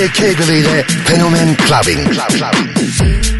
Peter Caberly de Fenomen Clubbing. Club.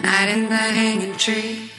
night in the hanging tree.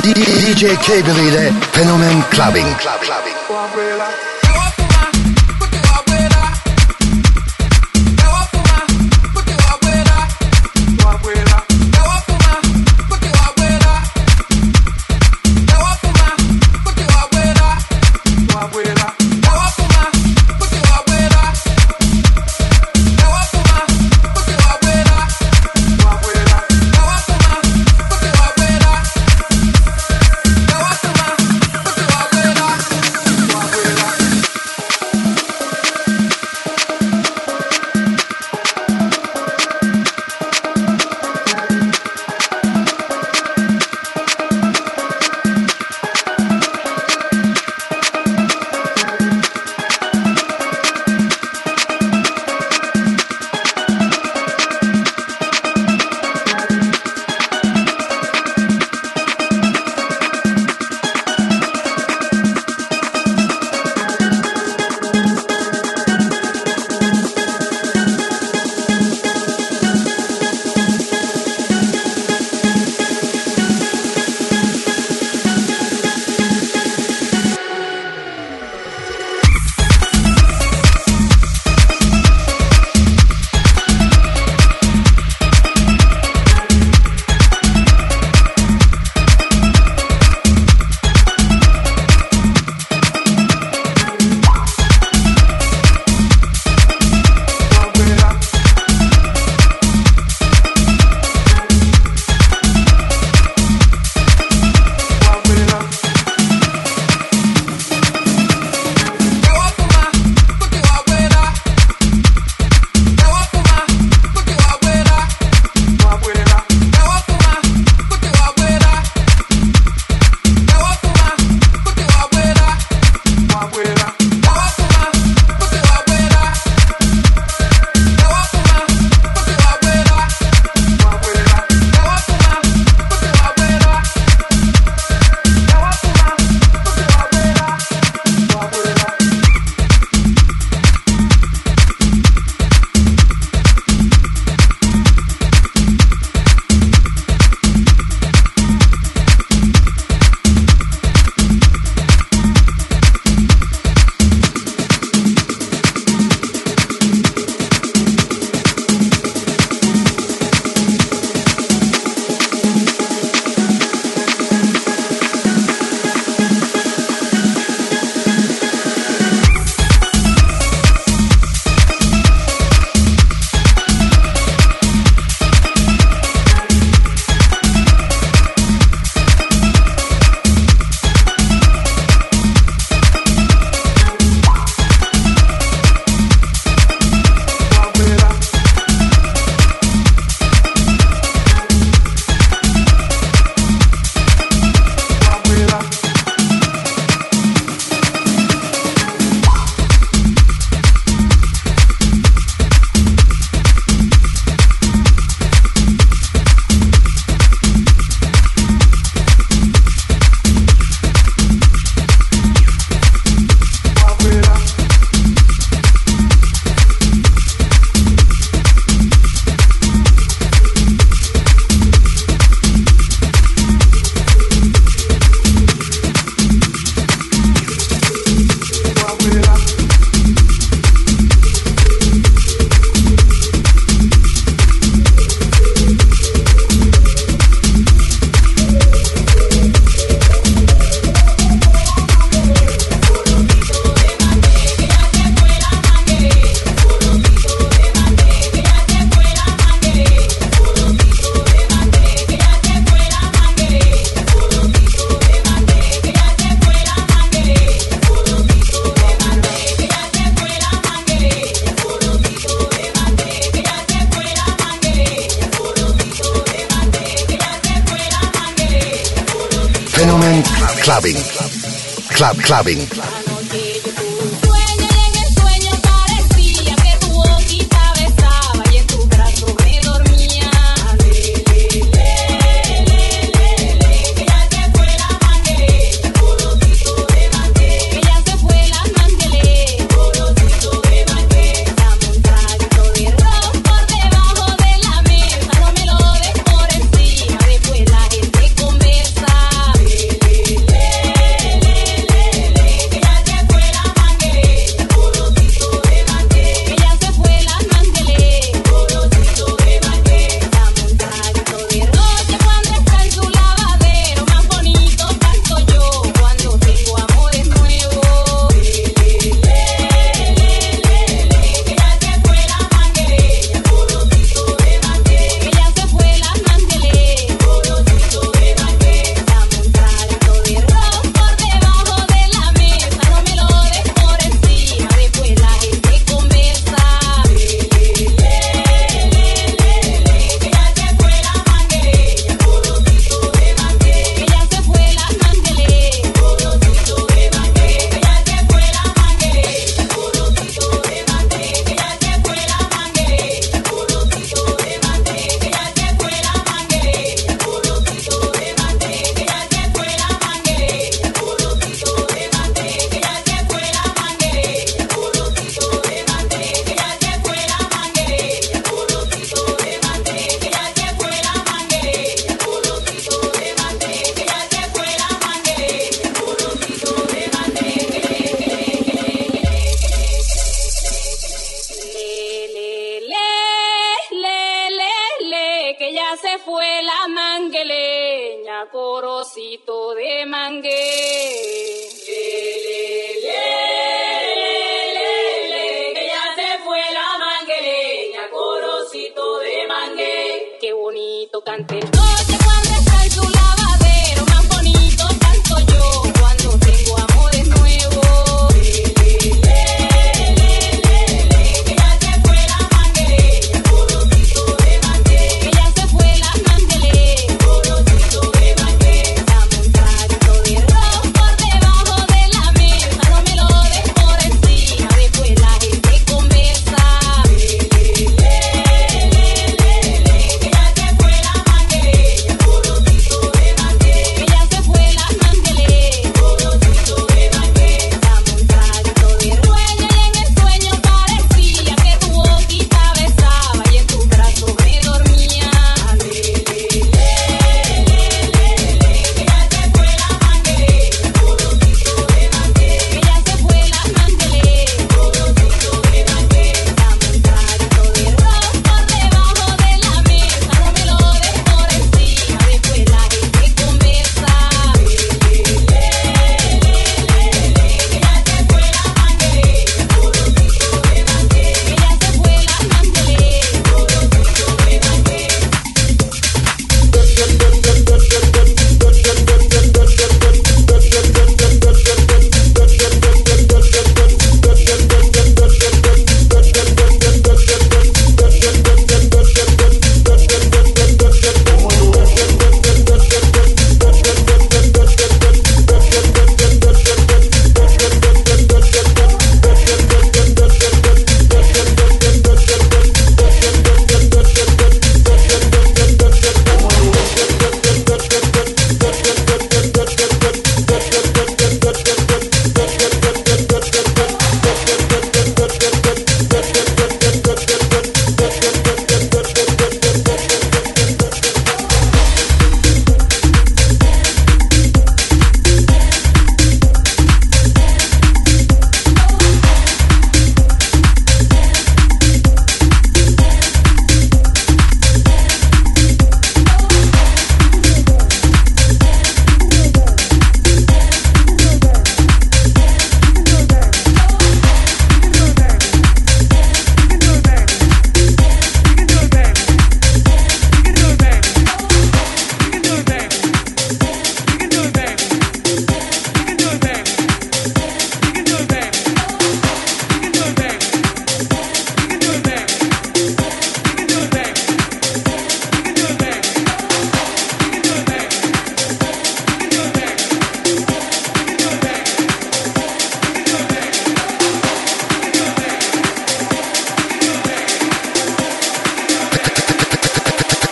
DJ Cable ile Fenomen Clubbing. Clubbing. Clubbing.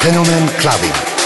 Fenomen Clubbing.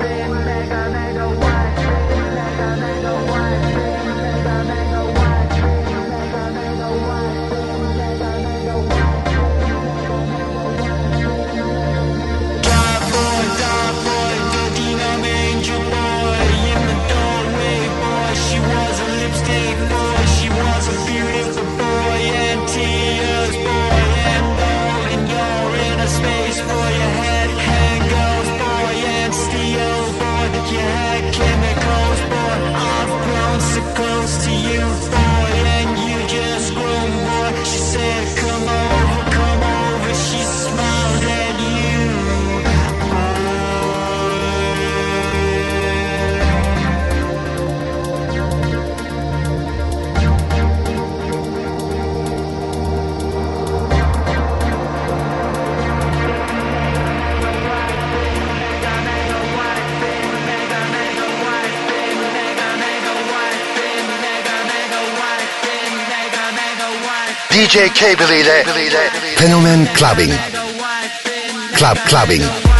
Amen. DJ Cable ile Fenomen Clubbing. Club Clubbing.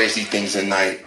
Crazy things at night.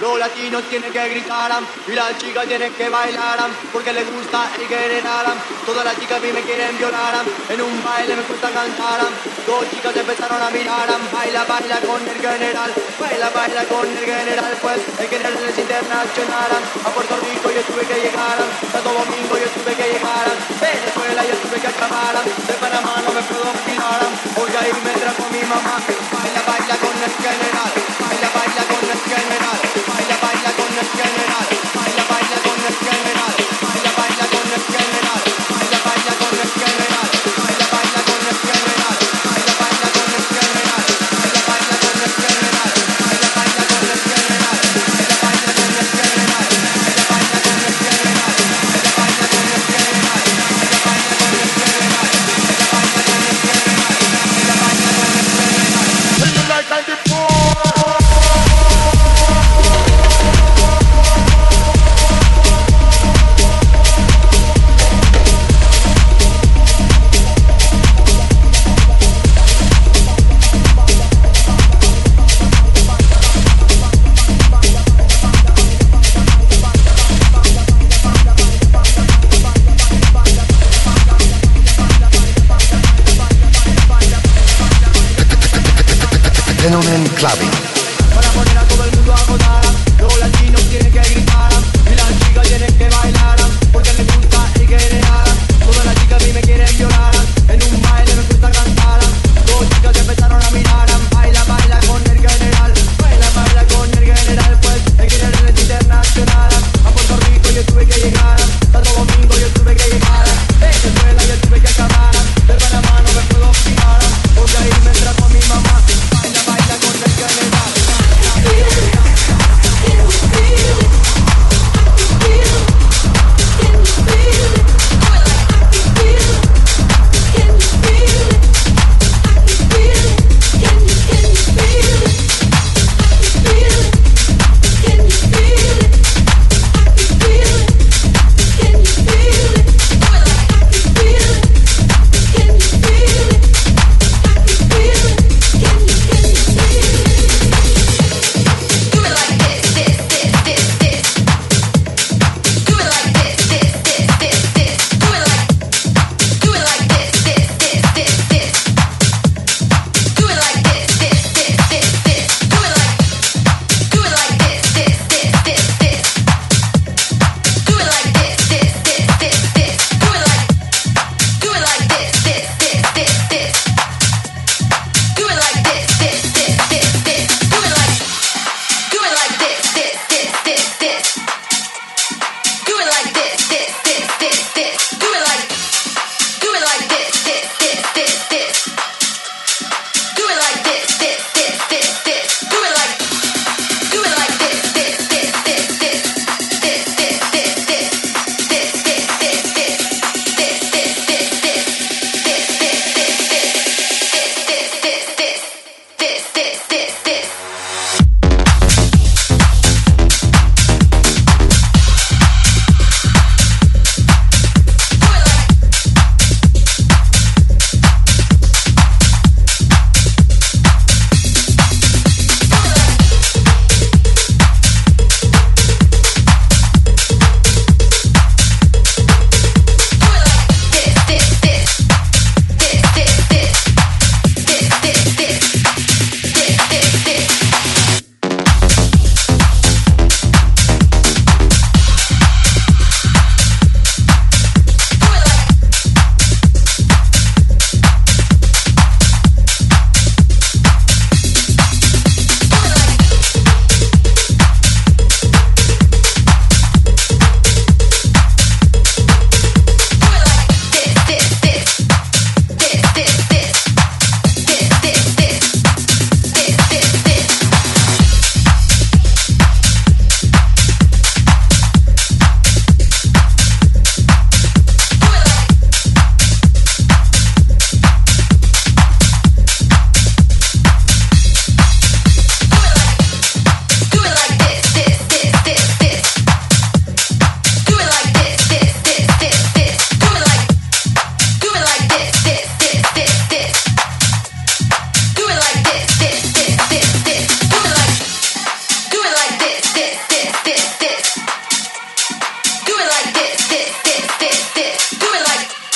Los latinos tienen que gritar y las chicas tienen que bailar porque les gusta el general. Todas las chicas a mí me quieren violar, en un baile me gusta cantar. Dos chicas empezaron a mirar, baila, baila con el general, baila, baila con el general, pues el general es internacional. A Puerto Rico yo tuve que llegar, Santo Domingo yo tuve que llegar, Venezuela yo tuve que acabar, de Panamá no me puedo olvidar, porque ahí me trajo mi mamá. Baila, baila con el general, Ángel Menal. it like this, this, this, this, this. Do it like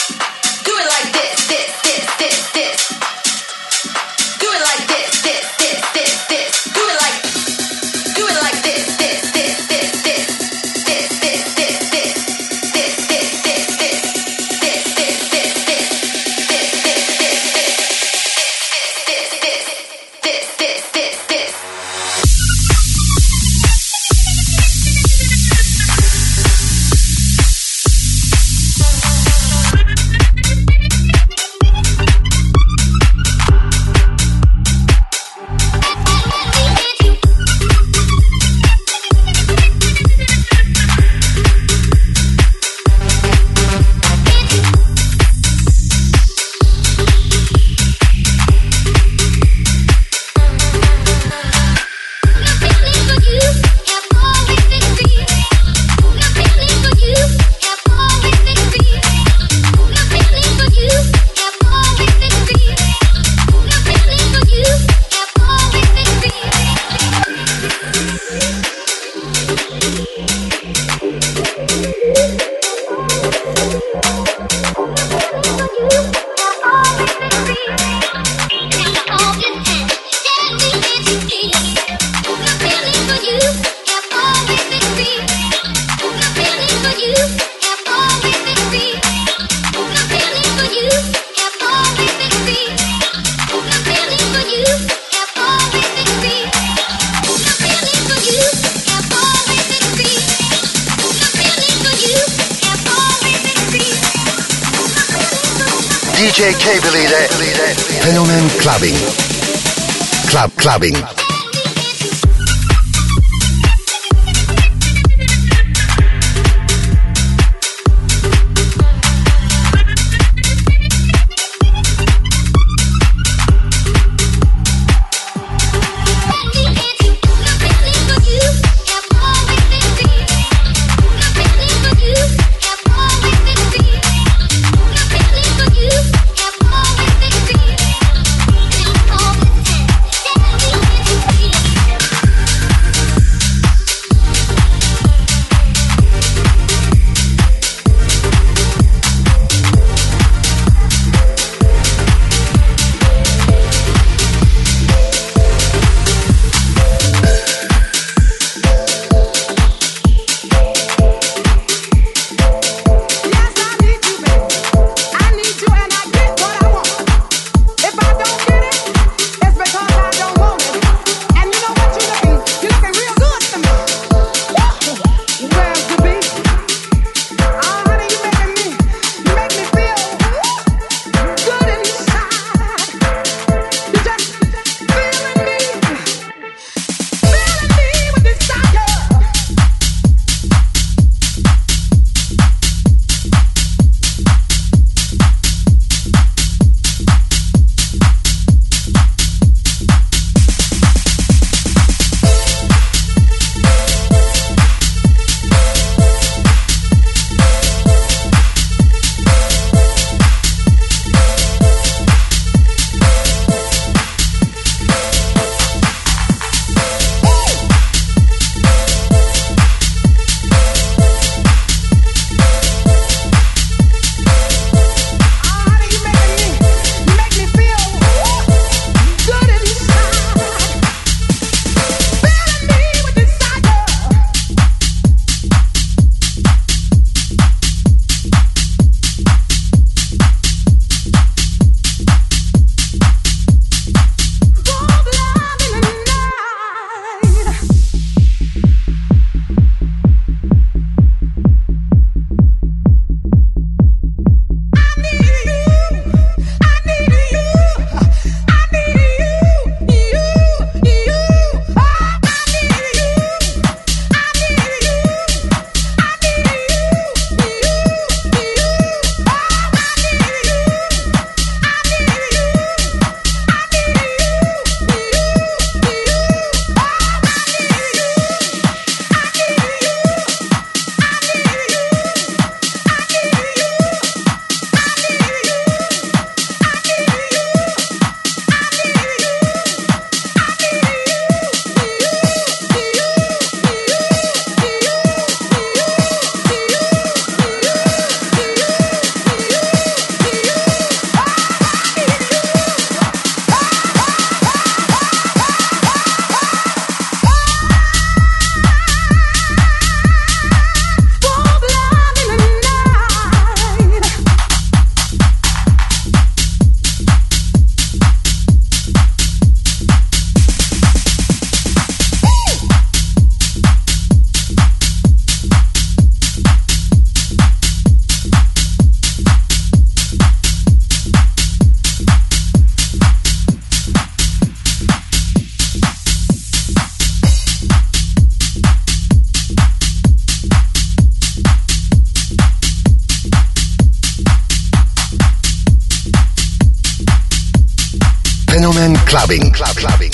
clubbing, club clubbing,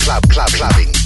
club club clubbing.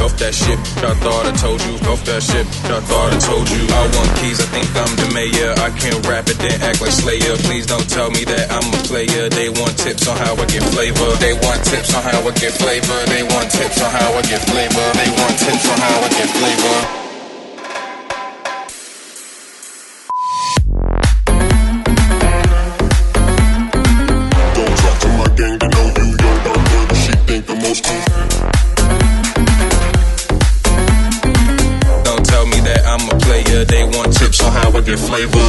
Off that shit. I thought I told you. Off that shit. I thought I told you. I want keys. I think I'm the mayor. I can't rap it then act like Slayer. Please don't tell me that I'm a player. They want tips on how I get flavor. They want tips on how I get flavor. They want tips on how I get flavor. They want tips on how I get flavor. моего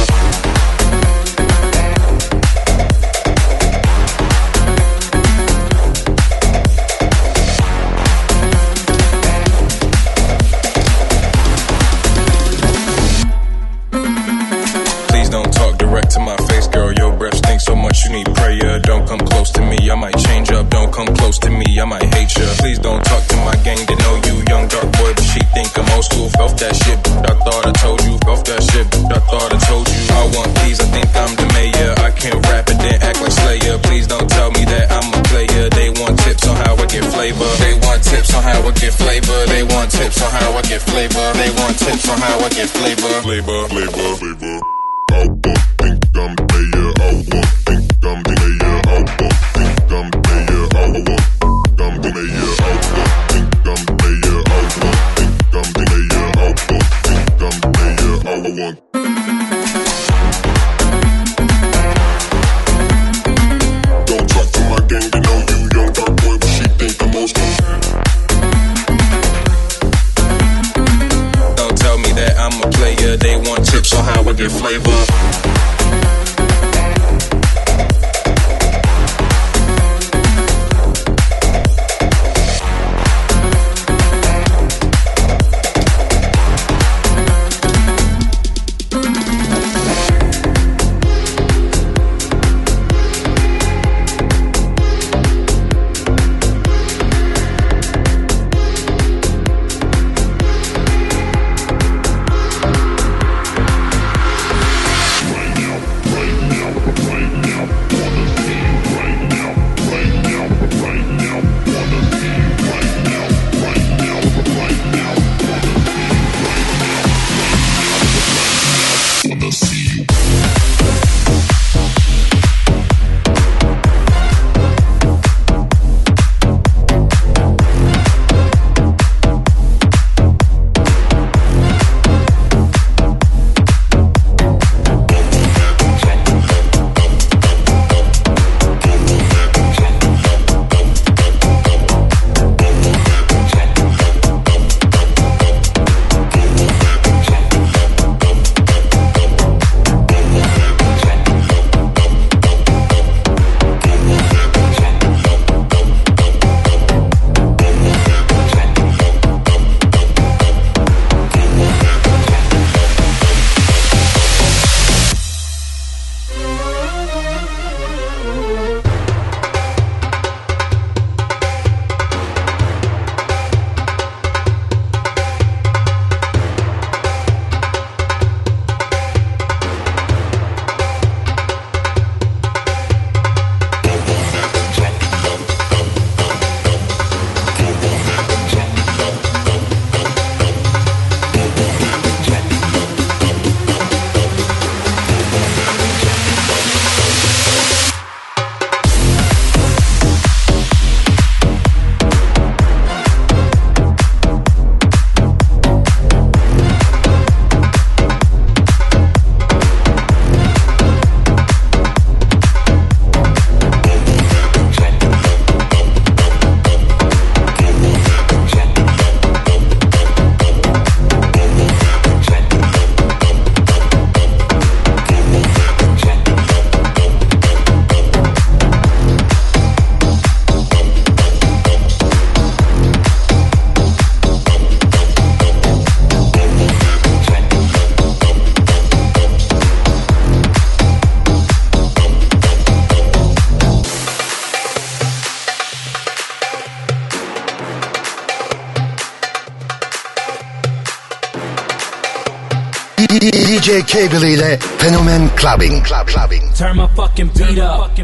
Cable ile Fenomen Clubbing. Club Clubbing. Turn my fucking beat up.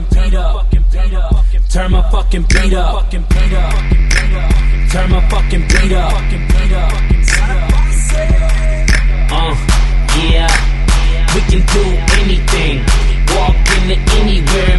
Turn my fucking beat up. Turn my fucking beat up. Uh, yeah. We can do anything. Walk into anywhere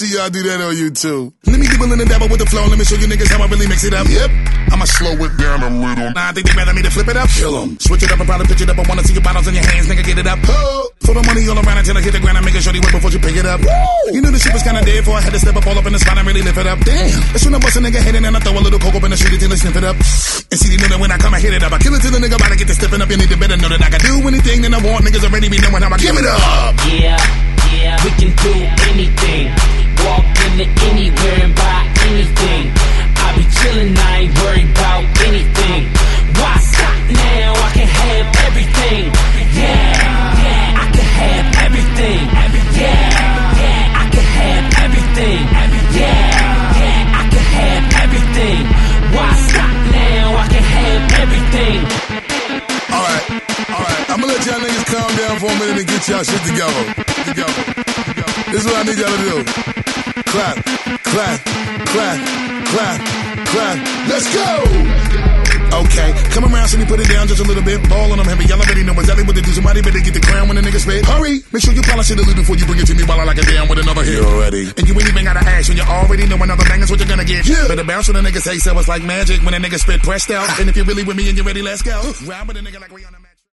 see y'all do that on YouTube. Let me dibble in the dabble with the flow. Let me show you niggas how I really mix it up. Yep, I'ma slow it down a little. Nah, I think they rather me to flip it up. Kill 'em. Switch it up and probably pitch it up. I wanna see your bottles in your hands, nigga. Get it up. Oh, Throw the money all around until I hit the ground. I'm making sure they wait before you pick it up. You knew the shit was kinda dead before I had to step up all up in the spot and really lift it up. Damn. That's when I bust a nigga head in and I throw a little coke up in the street until they sniff it up. And see, they know that when I come, I hit it up. I kill it till the nigga about to get to stepping up. You need to better know that I can do anything that I want. Niggas already be knowing how I give it up. Yeah, yeah, we can do anything. Walk into anywhere and buy anything. I be chillin', I ain't worried about anything. Why stop now? I can have everything. Yeah, yeah, I can have everything. Yeah, yeah, I can have everything. Yeah, yeah, I can have everything. Why stop now? I can have everything. alright, alright. I'ma let y'all niggas calm down for a minute and get y'all shit together. Together. This is what I need y'all to do. Clap, clap, clap, clap, clap. Let's go! Okay, come around, see me put it down just a little bit. Ball on them heavy. Y'all already know exactly what to do. Somebody better get the crown when the nigga spit. Hurry, make sure you polish it a little before you bring it to me while I like it down with another hit. You ready? And you ain't even gotta ask when you already know another bang is what you're gonna get. Yeah. Better bounce when the nigga say so. It's like magic when a nigga spit pressed out. And if you're really with me and you're ready, let's go. Ride with a nigga like Rihanna.